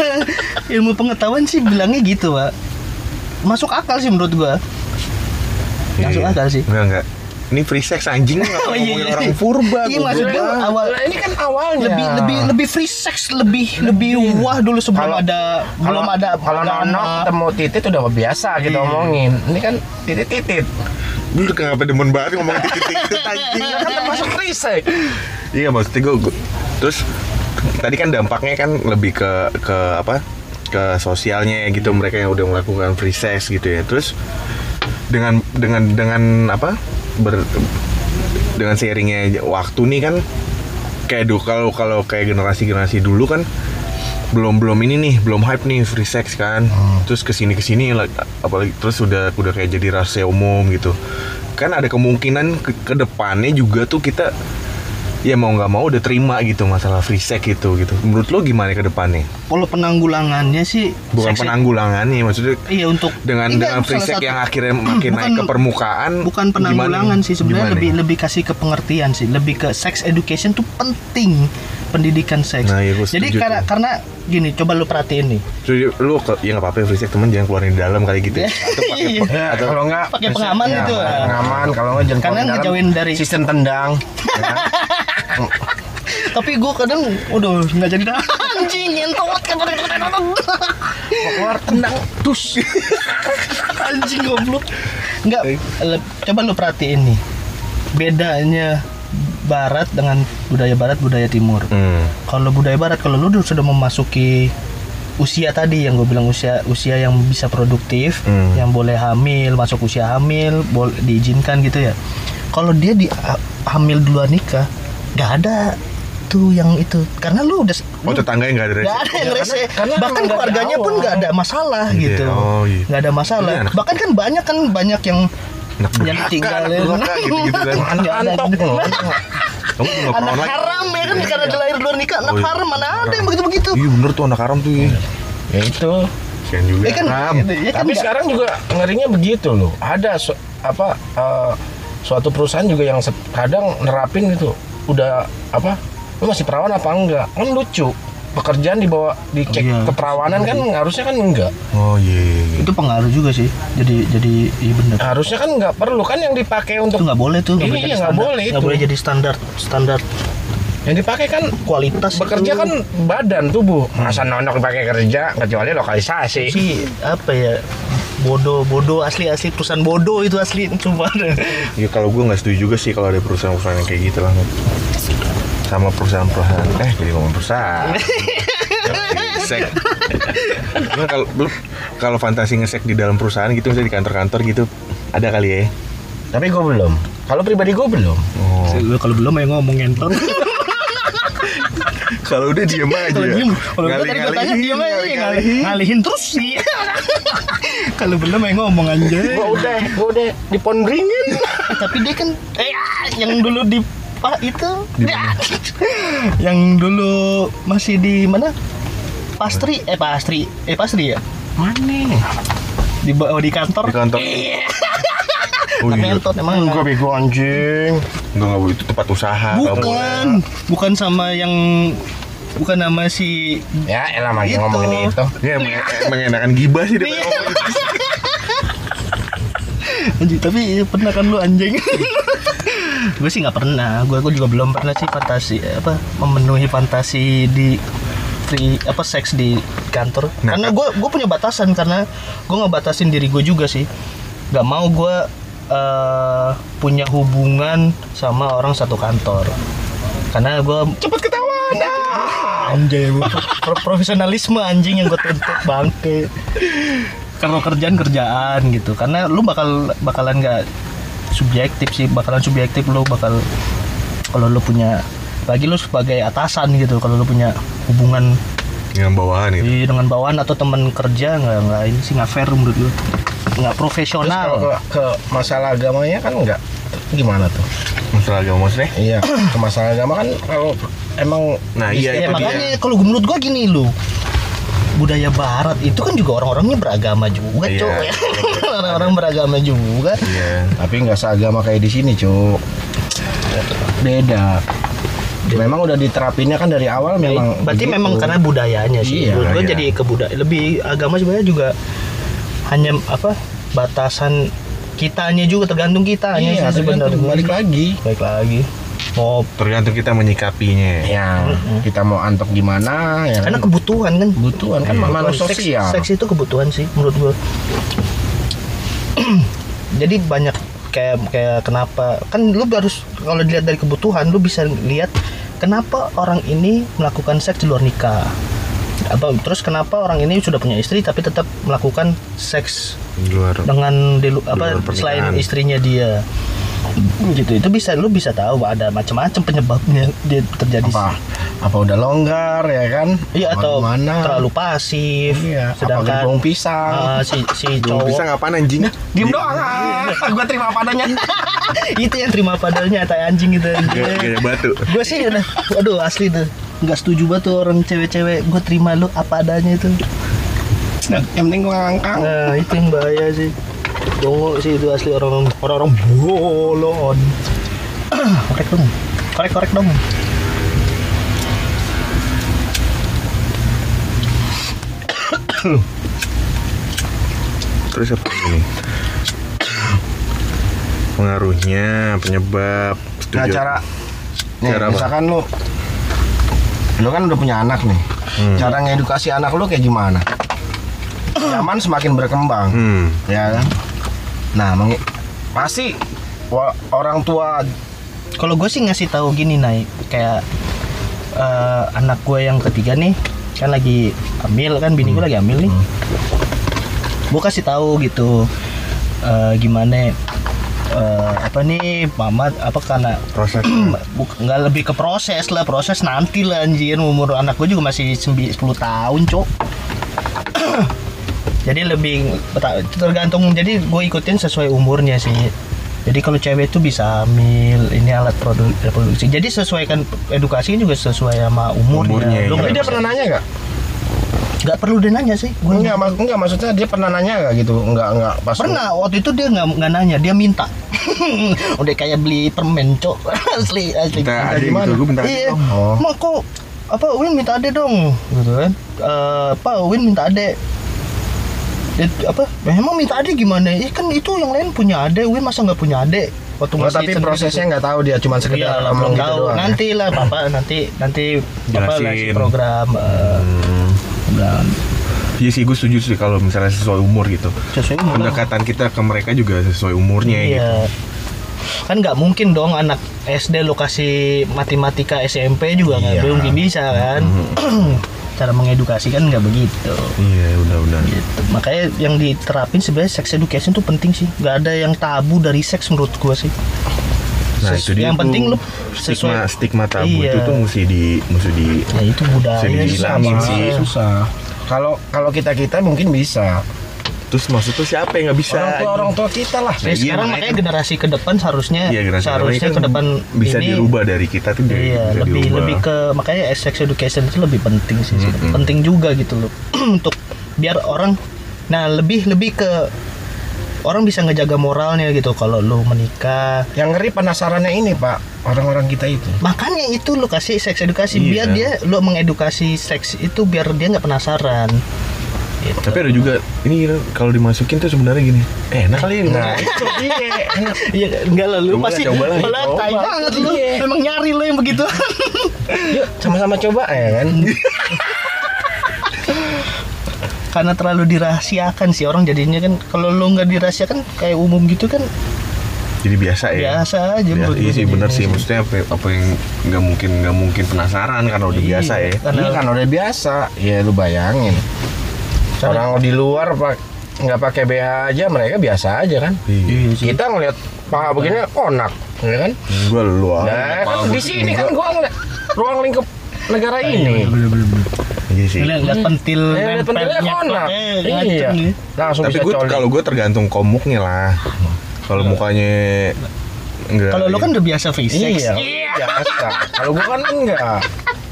S1: ilmu pengetahuan sih bilangnya gitu pak masuk akal sih menurut gua masuk
S2: Iya.
S1: akal sih
S2: Enggak enggak. Ini free sex anjing nggak
S1: Oh, iya,
S2: ngomongin
S1: iya.
S2: orang purba.
S1: Iya,
S2: goblok
S1: maksud gua
S2: banget.
S1: awal
S3: Lah, ini kan awalnya
S1: lebih lebih lebih free sex lebih lebih wah dulu sebelum
S3: Kalau-
S1: ada belum
S3: Kalau-
S1: ada
S3: kalau nonok ketemu titit udah biasa kita
S1: Iya.
S3: omongin ini kan titit titit
S2: Lu kenapa demen banget ngomong titik-titik anjing?
S3: kan termasuk risek
S2: Iya maksudnya gue, terus tadi kan dampaknya kan lebih ke ke apa ke sosialnya gitu mereka yang udah melakukan free sex gitu ya terus dengan dengan dengan apa ber dengan sharingnya waktu nih kan kayak dulu kalau kalau kayak generasi generasi dulu kan belum belum ini nih belum hype nih free sex kan. Terus ke sini ke sini lah, apalagi terus udah udah kayak jadi rahasia umum gitu. Kan ada kemungkinan ke, ke depannya juga tuh kita ya mau nggak mau udah terima gitu masalah free sex gitu gitu menurut lo gimana ke depannya
S1: kalau penanggulangannya sih
S2: bukan penanggulangannya maksudnya
S1: iya untuk
S2: dengan
S1: Enggak,
S2: dengan free sex
S1: satu-
S2: yang akhirnya makin naik ke
S1: Bukan-
S2: permukaan
S1: bukan
S2: gimana?
S1: penanggulangan sih sebenarnya
S2: Gimana?
S1: lebih lebih kasih ke pengertian sih lebih ke sex education tuh penting pendidikan seks
S2: Nah, iya, gua
S1: jadi
S2: setuju
S1: karena
S2: tuh.
S1: karena gini coba lu perhatiin nih
S2: Jadi lu ya nggak apa-apa free sex temen jangan keluarin di dalam kali gitu ya. Atau pakai
S1: Iya.
S3: ya,
S2: atau
S3: kalau nggak
S1: Pakai pengaman
S3: ya,
S1: gitu.
S3: pengaman kalau nggak jangan
S1: Karena ngejauhin dari-
S3: sistem tendang ya.
S1: tapi gue kadang udah nggak jadi dah anjing ngentot
S3: Mau keluar tendang
S1: anjing goblok nggak coba lu perhatiin nih bedanya barat dengan budaya barat budaya timur
S2: Hmm.
S1: kalau budaya barat kalau lu sudah memasuki usia tadi yang gue bilang usia usia yang bisa produktif
S2: Hmm.
S1: yang boleh hamil masuk usia hamil boleh diizinkan gitu ya kalau dia di ha- hamil duluan nikah nggak ada tuh yang itu karena lu udah
S2: Oh
S1: lu-
S2: tetangganya nggak ada
S1: nggak
S2: resiko.
S1: ada yang
S3: Ya,
S1: rese
S3: karena- karena
S1: bahkan keluarganya pun nggak ada masalah
S2: Iya,
S1: gitu
S2: oh iya.
S1: nggak ada masalah
S2: Iya,
S1: bahkan kan banyak kan banyak yang
S2: Anak
S1: yang
S2: durhaka,
S1: tinggalin
S2: anak durhaka, gitu-gitu kan.
S1: Nggak ada
S3: antok
S1: gitu.
S2: Kamu juga
S1: anak haram ya kan karena dilahir luar nikah anak
S2: Oh, iya.
S1: haram mana ada yang begitu begitu
S2: Iya bener tuh anak haram tuh. ya.
S3: Ya itu.
S2: Juga.
S1: ya kan,
S2: haram.
S1: ya kan
S3: Tapi sekarang juga ngerinya begitu loh. Ada apa eh, suatu perusahaan juga yang kadang nerapin itu udah apa? Lu masih perawan apa enggak? Kan lucu. Pekerjaan dibawa dicek
S1: Iya.
S3: keperawanan kan harusnya kan enggak.
S2: Oh iya. iya, iya.
S1: itu pengaruh juga sih jadi jadi iya bener
S3: Harusnya kan enggak perlu kan yang dipakai
S1: itu
S3: untuk
S1: nggak boleh tuh nggak
S3: Iya,
S1: boleh jadi
S3: nggak
S1: standar.
S3: boleh
S1: nggak
S3: itu.
S1: boleh jadi standar standar
S3: yang dipakai kan
S1: kualitas
S3: bekerja
S1: itu.
S3: kan badan tubuh. Masa nonok dipakai kerja kecuali lokalisasi.
S1: sih apa ya bodoh bodoh asli asli perusahaan bodoh itu asli cuma
S2: Ya kalau gue nggak setuju juga sih kalau ada perusahaan-perusahaan yang kayak gitu lah. Sama perusahaan-perusahaan. Eh jadi ngomong perusahaan. Ngesek. Cuma kalau lu kalau fantasi ngesek di dalam perusahaan gitu misalnya di kantor-kantor gitu ada kali ya.
S3: Tapi gue belum. Kalau pribadi gue belum.
S2: Oh.
S1: Kalau belum ya ngomong ngentot
S2: Kalau udah diem aja.
S1: kalau diem kalau gua tadi gua tanya diem aja ngalih- ngalihin terus sih kalau belum ya ngomong aja
S3: Gue udah, gue udah dipondringin.
S1: tapi dia kan eh yang dulu di pak itu yang dulu masih di mana pastri eh pastri eh pastri ya
S3: Mana?
S1: di bawah di kantor
S2: Di kantor. Oh
S1: Tapi
S2: iya.
S1: ngentot emang
S3: Enggak bego anjing.
S2: Enggak enggak itu tempat usaha.
S1: bukan bukan sama yang bukan nama si
S3: Ya, elah lagi
S1: Gitu.
S3: ngomongin itu.
S2: Ya emang, emang enakan gibah sih dia
S1: Iya. anjing tapi pernah kan lu anjing gue sih nggak pernah. Gue gue juga belum pernah sih fantasi apa memenuhi fantasi di free apa seks di kantor.
S2: Nah,
S1: karena gue gue punya batasan karena gue nggak batasin diri gue juga sih. Nggak mau gue eh, punya hubungan sama orang satu kantor. Karena gue
S3: Cepet ketahuan.
S1: anjay gua pro- profesionalisme anjing yang gue tuntut bangke. Kalau kerjaan kerjaan gitu. Karena lu bakal bakalan nggak subjektif sih bakalan subjektif lu bakal kalau lu punya bagi lu sebagai atasan gitu kalau lu punya hubungan
S2: Dengan bawahan itu.
S1: di dengan bawahan atau teman kerja nggak nggak ini sih nggak fair menurut lu nggak
S3: Terus kalau
S1: profesional
S3: ke, ke masalah agamanya kan enggak. Gimana tuh?
S2: Masalah agama maksudnya?
S3: Iya, ke masalah agama kan kalau emang
S2: Nah, iya,
S1: ya
S2: itu
S1: makanya
S2: dia.
S1: kalau menurut gua gini lu budaya barat itu kan juga orang-orangnya beragama juga
S2: Iya.
S1: cok orang-orang beragama juga
S2: Iya.
S3: tapi nggak seagama kayak di sini, Cuk. Beda. Memang udah diterapinnya kan dari awal memang
S1: berarti
S3: begitu.
S1: memang karena budayanya sih
S3: Iya,
S2: iya.
S1: jadi kebudayaan lebih agama sebenarnya juga hanya apa batasan kitanya juga tergantung kitanya
S3: Iya,
S1: sih sebenarnya
S3: balik lagi.
S1: baik lagi mau
S2: Tergantung kita menyikapinya.
S3: Ya, kita mau antok gimana ya.
S1: karena
S3: kan?
S1: kebutuhan kan
S3: kebutuhan kan
S2: Iya.
S3: manusia
S1: seks,
S3: sosial.
S1: seks itu kebutuhan sih menurut gua jadi banyak kayak kayak kenapa kan lu harus kalau dilihat dari kebutuhan lu bisa lihat kenapa orang ini melakukan seks di luar nikah atau terus kenapa orang ini sudah punya istri tapi tetap melakukan seks
S2: Di luar.
S1: dengan di apa
S2: luar
S1: selain istrinya dia gitu itu bisa lu bisa tahu ada macam-macam penyebabnya dia terjadi.
S3: Apa? Apa udah longgar ya kan?
S1: Iya
S3: Apa
S1: atau
S3: gimana?
S1: terlalu pasif.
S3: Iya apa
S1: sedangkan
S3: gembong pisang?
S1: Ah, si si cowok.
S2: bisa ngapain anjing?
S3: diem doang. Ah. gua terima padanya.
S1: Itu yang terima padanya tai anjing itu.
S2: Gaya batu.
S1: gue sih udah aduh asli tuh. Nggak setuju banget tuh orang cewek-cewek. Gue terima lu apa adanya itu.
S3: Yang penting gua ngangkang.
S1: Nah itu yang bahaya sih dongo sih itu asli orang orang orang bolon korek dong korek korek dong
S2: Terus apa ini? Pengaruhnya, penyebab,
S3: nah
S2: setuju.
S3: cara nih
S2: Cara apa?
S3: misalkan lu lu kan udah punya anak nih
S2: Hmm.
S3: cara ngedukasi anak lu kayak gimana zaman semakin berkembang
S2: Hmm.
S3: ya kan nah pasti orang tua
S1: Kalau gue sih ngasih tahu gini naik kayak eh, anak gue yang ketiga nih kan lagi hamil kan bini gue lagi hamil nih. Gue kasih tahu gitu eh, gimana eh, apa nih mama apa karena
S2: proses.
S1: nggak lebih ke proses lah proses nanti lah anjir. Umur anak gue juga masih 9 10 tahun cok jadi lebih tergantung jadi gue ikutin sesuai umurnya sih. Jadi kalau cewek itu bisa hamil ini alat produ- reproduksi. Jadi sesuaikan edukasi juga sesuai sama umurnya,
S2: Umurnya,
S1: Lu
S2: iya.
S3: tapi
S1: nggak
S3: dia pernah nanya nggak?
S1: Nggak perlu dia nanya sih gue
S3: enggak mak enggak maksudnya dia pernah nanya nggak gitu? Enggak enggak pas
S1: pernah waktu itu dia nggak nggak nanya dia minta. Udah kayak beli permen cok. Asli asli.
S2: Minta
S3: ade
S2: gitu, gue minta ade
S1: iya.
S3: Oh.
S1: mak kok apa Win minta ade dong? Gitu kan. Eh, apa Win minta ade Dia, apa "Eh, emang minta ade gimana Ih, kan itu yang lain punya ade Win masa nggak punya ade waktu masih
S3: tapi prosesnya
S1: gitu.
S3: nggak tahu dia cuma
S1: Iya
S3: sekedar
S1: lah,
S3: ngomong
S1: belum
S3: gitu
S1: tahu.
S3: doang ya.
S1: Nanti lah Bapak nanti nanti Bapak ngasih program eh,
S2: Hmm.
S1: program
S2: Iya sih gue setuju sih kalau misalnya sesuai umur gitu.
S1: sesuai umur lah.
S2: Pendekatan kita ke mereka juga sesuai umurnya gitu.
S1: Iya. Kan nggak mungkin dong anak SD lo kasih matematika SMP juga nggak
S3: Iya.
S1: belum bisa kan. Cara mengedukasi kan nggak begitu.
S2: Iya, udah-udah.
S1: Gitu. Makanya yang diterapin sebenarnya sex education tuh penting sih. Nggak ada yang tabu dari seks menurut gua sih.
S2: Nah,
S1: Ses-
S2: itu dia
S1: yang
S2: tuh
S1: penting lu
S2: stigma
S1: sesuai-
S2: stigma tabu
S1: Iya.
S2: itu tuh mesti di mesti di
S1: Ya itu budaya
S3: Susah,
S2: sih.
S3: susah kalau kalau kita kita mungkin bisa
S2: terus maksud tuh siapa yang nggak bisa?
S3: orang tua orang tua kita lah
S1: Ya,
S2: Iya,
S1: sekarang
S2: makanya
S1: makanya generasi ke depan seharusnya
S2: Iya, generasi
S1: seharusnya
S2: kan
S1: ke depan
S2: bisa
S1: ini
S2: dirubah dari kita tuh
S1: Iya,
S2: bisa
S1: lebih
S2: dirubah.
S1: lebih ke makanya sex education itu lebih penting sih, sebenarnya.
S2: Mm-mm.
S1: penting juga gitu loh untuk biar orang nah lebih lebih ke orang bisa ngejaga moralnya gitu kalau lu menikah
S3: yang ngeri penasarannya ini pak orang-orang kita itu
S1: makanya itu lu kasih seks edukasi
S2: Iya.
S1: biar dia lu mengedukasi seks itu biar dia nggak penasaran gitu.
S2: Tapi ada juga ini kalau dimasukin tuh sebenarnya gini. Eh, enak kali ini.
S3: nah itu dia
S1: Iya, enggak lah lu pasti
S2: coba lah.
S1: Malah tai banget lu.
S3: Iya.
S1: Emang nyari lu yang begitu.
S3: yuk sama-sama coba ya kan
S1: Karena terlalu dirahasiakan sih orang jadinya kan kalau lu nggak dirahasiakan kayak umum gitu kan
S2: Jadi biasa ya.
S1: biasa aja
S2: Biasa, iya sih bener sih maksudnya apa, apa yang nggak mungkin nggak mungkin penasaran karena udah
S1: Iya,
S2: biasa ya
S1: Karena
S3: Iya kan udah biasa ya lu bayangin orang di luar pak nggak pakai BH aja mereka biasa aja kan?
S2: Iya
S1: Iya sih.
S3: kita ngeliat paha begini konak ya kan?
S2: Gue lu ah.
S3: nah kan di sini kan gua ngeliat ruang lingkup negara ini.
S2: iya sih.
S1: Lihat lihat pentil
S3: Eh, lihat pentilnya konak.
S1: eh,
S3: Iya. langsung
S2: tapi gue kalau gue tergantung komuknya lah. Kalau mukanya enggak
S1: Kalau lu kan udah biasa sex.
S3: iya biasa. Kalau gua kan enggak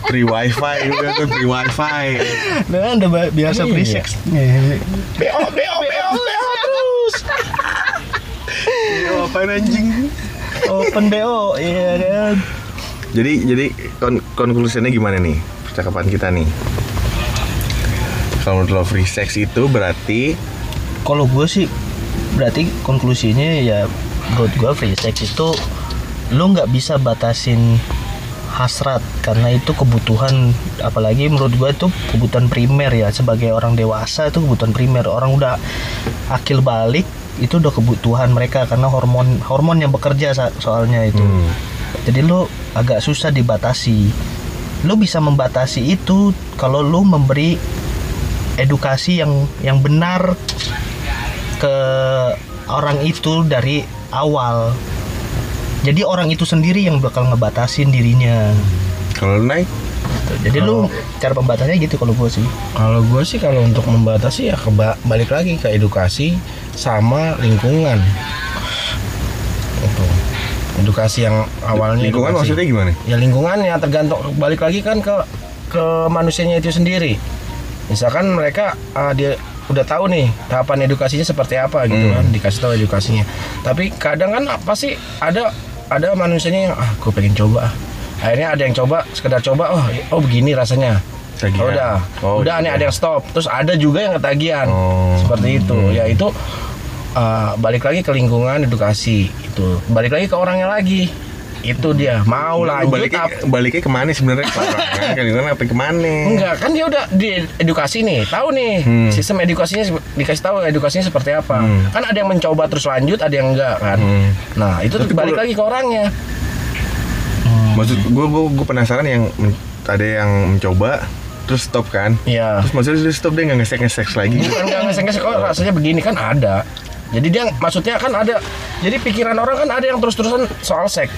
S2: free wifi juga tuh free wifi
S1: kan udah biasa free
S3: Iya.
S1: sex. Nih.
S3: BO BO BO BO terus
S2: apa anjing
S1: Open BO, iya kan.
S2: jadi jadi kon konklusinya gimana nih percakapan kita nih kalau menurut lo free sex itu berarti
S1: Kalau gue sih berarti konklusinya ya menurut gue free sex itu lu nggak bisa batasin hasrat. Karena itu kebutuhan apalagi menurut gue itu kebutuhan primer ya. Sebagai orang dewasa itu kebutuhan primer. Orang udah akil balik itu udah kebutuhan mereka. Karena hormon hormon yang bekerja soalnya itu.
S2: Hmm.
S1: jadi lu agak susah dibatasi. Lu bisa membatasi itu kalau lu memberi edukasi yang yang benar ke orang itu dari awal jadi orang itu sendiri yang bakal ngebatasin dirinya.
S2: Kalau naik?
S1: Gitu. jadi lu cara pembatasnya gitu kalau gue sih.
S3: Kalau gue sih kalau untuk membatasi ya keba- balik lagi ke edukasi sama lingkungan. Itu edukasi yang awalnya
S2: lingkungan
S3: edukasi.
S2: maksudnya gimana?
S3: Ya lingkungannya tergantung balik lagi kan ke ke manusianya itu sendiri. Misalkan mereka ah, dia udah tahu nih tahapan edukasinya seperti apa gitu
S2: Hmm.
S3: kan dikasih tahu edukasinya. Tapi kadang kan apa sih ada ada manusianya yang ah gue pengen coba ah." akhirnya ada yang coba sekedar coba oh oh begini rasanya
S2: Tagihan.
S3: Oh, udah
S2: Oh,
S3: udah nih
S2: gitu.
S3: ada yang stop terus ada juga yang ketagihan
S2: Oh.
S3: seperti itu
S2: Hmm.
S3: ya itu uh, balik lagi ke lingkungan edukasi itu balik lagi ke orangnya lagi itu dia mau lanjut
S2: baliknya, baliknya ke mana sebenarnya kan apa ke mana
S3: Enggak, kan dia udah di edukasi nih, tahu nih
S2: Hmm.
S3: sistem edukasinya dikasih tahu edukasinya seperti apa.
S2: Hmm.
S3: Kan ada yang mencoba terus lanjut, ada yang enggak kan.
S2: Hmm.
S3: Nah, itu
S2: Tapi
S3: balik lagi ke orangnya.
S2: maksud gue gue gue penasaran yang ada yang mencoba terus stop kan
S3: Iya.
S2: terus maksudnya dia stop dia nggak ngesek ngesek lagi
S3: Bukan enggak ngesek-ngesek oh rasanya begini kan ada. Jadi dia maksudnya kan ada. Jadi pikiran orang kan ada yang terus-terusan soal seks.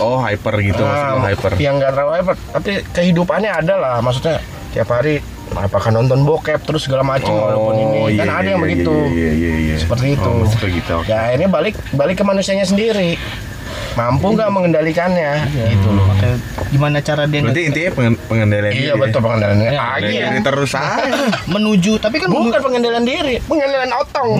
S2: Oh hyper gitu lo
S3: Ah,
S2: hyper
S3: Yang enggak terlalu hyper, tapi kehidupannya ada lah maksudnya tiap hari apakah nonton bokep terus segala macam walaupun ini kan
S2: iya,
S3: ada
S2: iya,
S3: yang
S2: iya,
S3: begitu.
S2: iya iya iya
S3: Seperti itu.
S2: oh, maksudnya gitu oke.
S3: Ya akhirnya balik balik ke manusianya sendiri. Mampu nggak mengendalikannya gitu loh.
S1: Makanya gimana cara dia
S2: berarti intinya pengen- pengendalian
S3: Iya
S2: diri
S3: betul pengendaliannya.
S1: Iya,
S3: Lagi
S2: ya.
S3: ya.
S2: Diri terus aja
S1: menuju tapi kan
S3: Bukan pengendalian diri, pengendalian otong.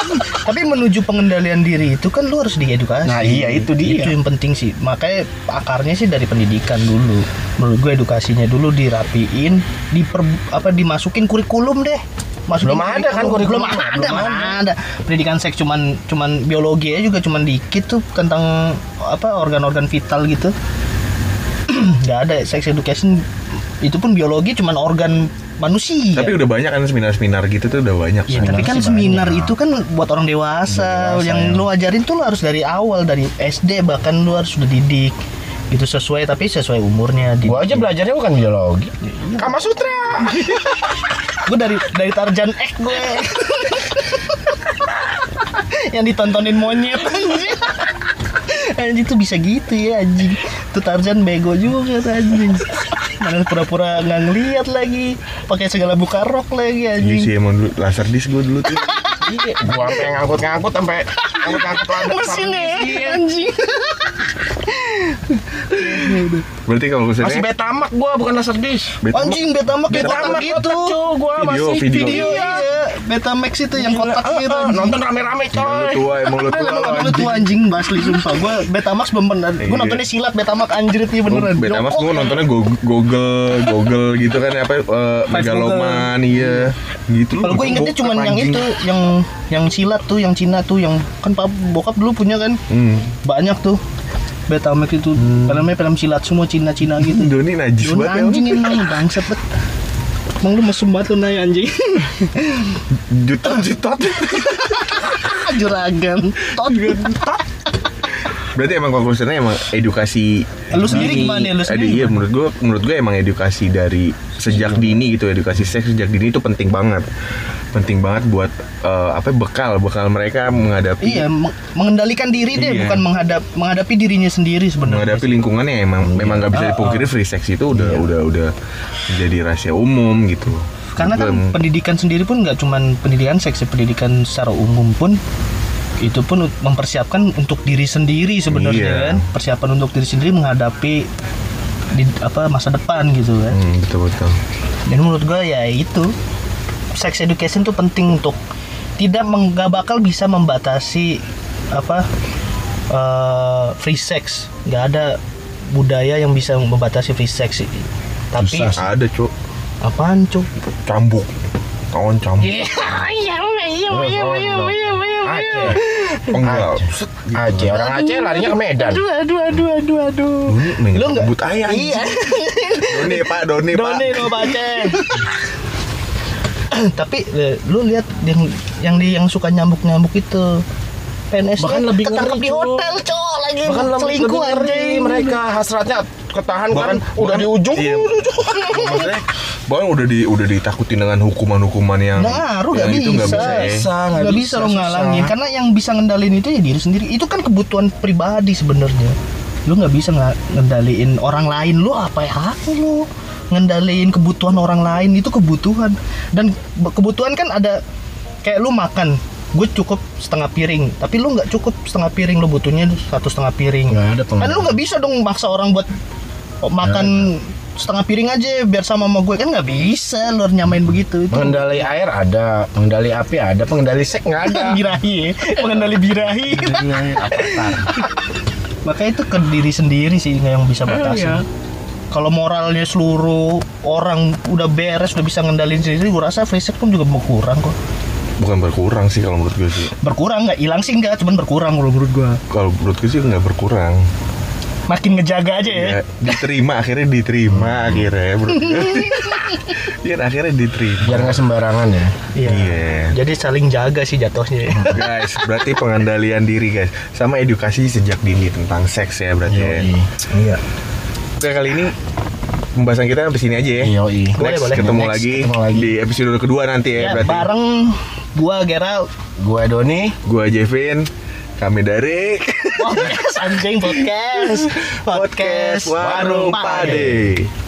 S1: tapi menuju pengendalian diri itu kan lu harus diedukasi.
S3: Nah, iya, itu dia.
S1: Itu yang penting sih. Makanya akarnya sih dari pendidikan dulu. Menurut gue edukasinya dulu dirapiin, diper apa dimasukin kurikulum deh. Masukin
S3: Belum ada kan kurikulum?
S1: Belum ada,
S3: Belum
S1: mana ada. Pendidikan seks cuman cuman biologi aja juga cuman dikit tuh tentang apa organ-organ vital gitu. Gak ada sex education itu pun biologi cuman organ manusia.
S2: tapi udah banyak kan seminar-seminar gitu tuh udah banyak
S1: Ya,
S2: kan?
S1: tapi kan seminar
S3: banyak.
S1: itu kan buat orang dewasa.
S3: Dewasa,
S1: yang
S3: ya.
S1: lu ajarin tuh lu harus dari awal dari SD bahkan lu harus udah didik gitu sesuai tapi sesuai umurnya di
S3: Gua aja belajarnya bukan biologi. Kama Sutra.
S1: gue dari dari Tarjan X gue. Yang ditontonin monyet anjing. Anjing tuh bisa gitu ya anjing. Tuh Tarzan bego juga tuh anjing. Mana pura-pura nggak ngeliat lagi. Pakai segala buka rok lagi
S2: Iya
S1: anjing.
S2: sih emang dulu laser disc gue dulu tuh.
S3: Iya, gua sampai ngangkut-ngangkut sampai ngangkut-ngangkut landak
S1: mesinnya
S3: Iya.
S1: anjing
S2: berarti kalau
S3: Masih
S2: misalnya
S3: Betamax gua bukan Laserdisc.
S2: Betamax-
S1: Anjing gitu.
S3: kotak, cu. gua
S2: Video,
S3: masih
S2: video.
S1: Video
S3: iya.
S1: iya. Betamax itu yang kotak
S3: Ah,
S1: gitu.
S3: ah, nonton rame-rame
S2: Emang lu
S3: coy.
S2: tua emang lu tua
S1: Emang
S2: lu,
S1: lu
S2: anjing.
S1: tuh anjing basli sumpah. Gua Betamax belum pernah. Gua
S2: Iya.
S1: nontonnya silat Betamax anjrit nih
S2: Gua
S1: beneran.
S2: Betamax
S1: Jongkok.
S2: gue nontonnya Go- Google, Google gitu kan apa eh, Megaloman iya gitu.
S1: Kalau gue ingetnya cuman yang itu, yang yang silat tuh, yang Cina tuh, yang kan bokap dulu punya kan
S2: Hmm.
S1: banyak tuh. Betamax itu filmnya film silat semua Cina-Cina gitu.
S2: Doni najis
S1: Lu
S2: banget
S1: anjing
S2: ya.
S1: emang bangsat bet. Emang lu mesum banget lu Nay, anjing.
S2: Jutot jutot.
S1: Juragan. Tot.
S2: Berarti emang konklusinya emang edukasi
S1: Lu sendiri gimana ya? Lu sendiri
S2: iya menurut gue menurut gue emang edukasi dari sejak dini gitu edukasi seks sejak dini itu penting banget. Penting banget buat eh, apa bekal bekal mereka menghadapi
S1: Iya, meng- mengendalikan diri deh,
S2: Iya.
S1: bukan menghadap menghadapi dirinya sendiri sebenarnya.
S2: menghadapi lingkungannya emang memang nggak bisa
S1: Ah,
S2: dipungkiri free sex itu udah udah udah menjadi rahasia umum gitu.
S1: Karena kan pendidikan sendiri pun nggak cuman pendidikan seks, ya, pendidikan secara umum pun itu pun mempersiapkan untuk diri sendiri sebenarnya
S2: Iya.
S1: kan, persiapan untuk diri sendiri menghadapi di apa masa depan gitu kan.
S2: Hmm, betul betul
S1: Dan menurut gue ya itu sex education tuh penting untuk tidak nggak bakal bisa membatasi apa eh, free sex. nggak ada budaya yang bisa membatasi free sex. Tapi
S3: Susah
S2: ada cuk
S1: apaan cuk?
S2: cambuk kawan cambuk
S1: Iya, iya, iya, iya, iya, iya, iya.
S2: Penggal
S3: Aceh, orang Aceh larinya ke Medan.
S1: Aduh, aduh, aduh, aduh, aduh.
S2: Doni
S1: Lu nggak-
S2: kebut ayam
S1: Iya.
S2: Doni pak Doni, pak
S1: Doni lo baca. Tapi eh, lu lihat yang yang di yang suka nyambuk-nyambuk itu PNS
S3: Bahkan lebih
S1: ketangkep di hotel, cowok lagi
S3: Bahkan
S1: selingkuh
S3: lebih ngeri mereka hasratnya ketahan
S2: Bahkan-
S3: kan udah
S2: bahkan-
S3: di ujung.
S2: iya. maksudnya bahkan udah di udah ditakutin dengan hukuman-hukuman yang
S1: Ngaruh
S2: yang
S1: nggak
S2: itu
S1: bisa.
S2: nggak bisa. ya.
S3: Bisa, nggak bisa,
S1: bisa lo
S3: susah.
S1: ngalangin. Karena yang bisa ngendalin itu ya diri sendiri. Itu kan kebutuhan pribadi sebenarnya. Lu nggak bisa nggak ngendaliin orang lain. Lu apa ya? Hak lu ngendaliin kebutuhan orang lain itu kebutuhan. Dan kebutuhan kan ada kayak lu makan. Gue cukup setengah piring. Tapi lu nggak cukup setengah piring. Lu butuhnya satu setengah piring.
S3: Ada
S1: kan lu nggak bisa dong maksa orang buat makan setengah piring aja biar sama sama gue? Kan nggak bisa lu harus nyamain begitu. Itu
S3: Pengendali air ada, pengendali api ada, pengendali seks nggak ada.
S1: birahi mengendali birahi. Makanya itu ke diri sendiri sih nggak yang bisa batasi.
S3: iya.
S1: kalau moralnya seluruh orang udah beres udah bisa ngendalin sendiri gue rasa free sex pun juga berkurang kok.
S2: Bukan berkurang sih kalau menurut gue sih.
S1: Berkurang nggak? Hilang sih nggak cuman berkurang kalau menurut gua.
S2: Kalau menurut gue sih nggak berkurang
S1: makin ngejaga aja ya,
S2: ya, diterima akhirnya diterima akhirnya bro. Iya akhirnya diterima.
S3: Biar nggak sembarangan ya.
S1: Iya.
S2: Iya.
S1: jadi saling jaga sih jatuhnya
S2: guys berarti pengendalian diri guys. Sama edukasi sejak dini tentang seks ya berarti ya.
S3: iya.
S2: Oke kali ini pembahasan kita sampai sini aja ya.
S3: Yoi.
S1: Boleh,
S2: Next
S1: boleh.
S2: ketemu
S3: Next,
S2: lagi
S3: ketemu lagi.
S2: di episode kedua nanti ya,
S1: ya
S2: berarti.
S1: bareng gua Gera
S3: gue Doni.
S2: Gua Jevin kami dari
S1: podcast anjing podcast
S2: podcast Warung Pade.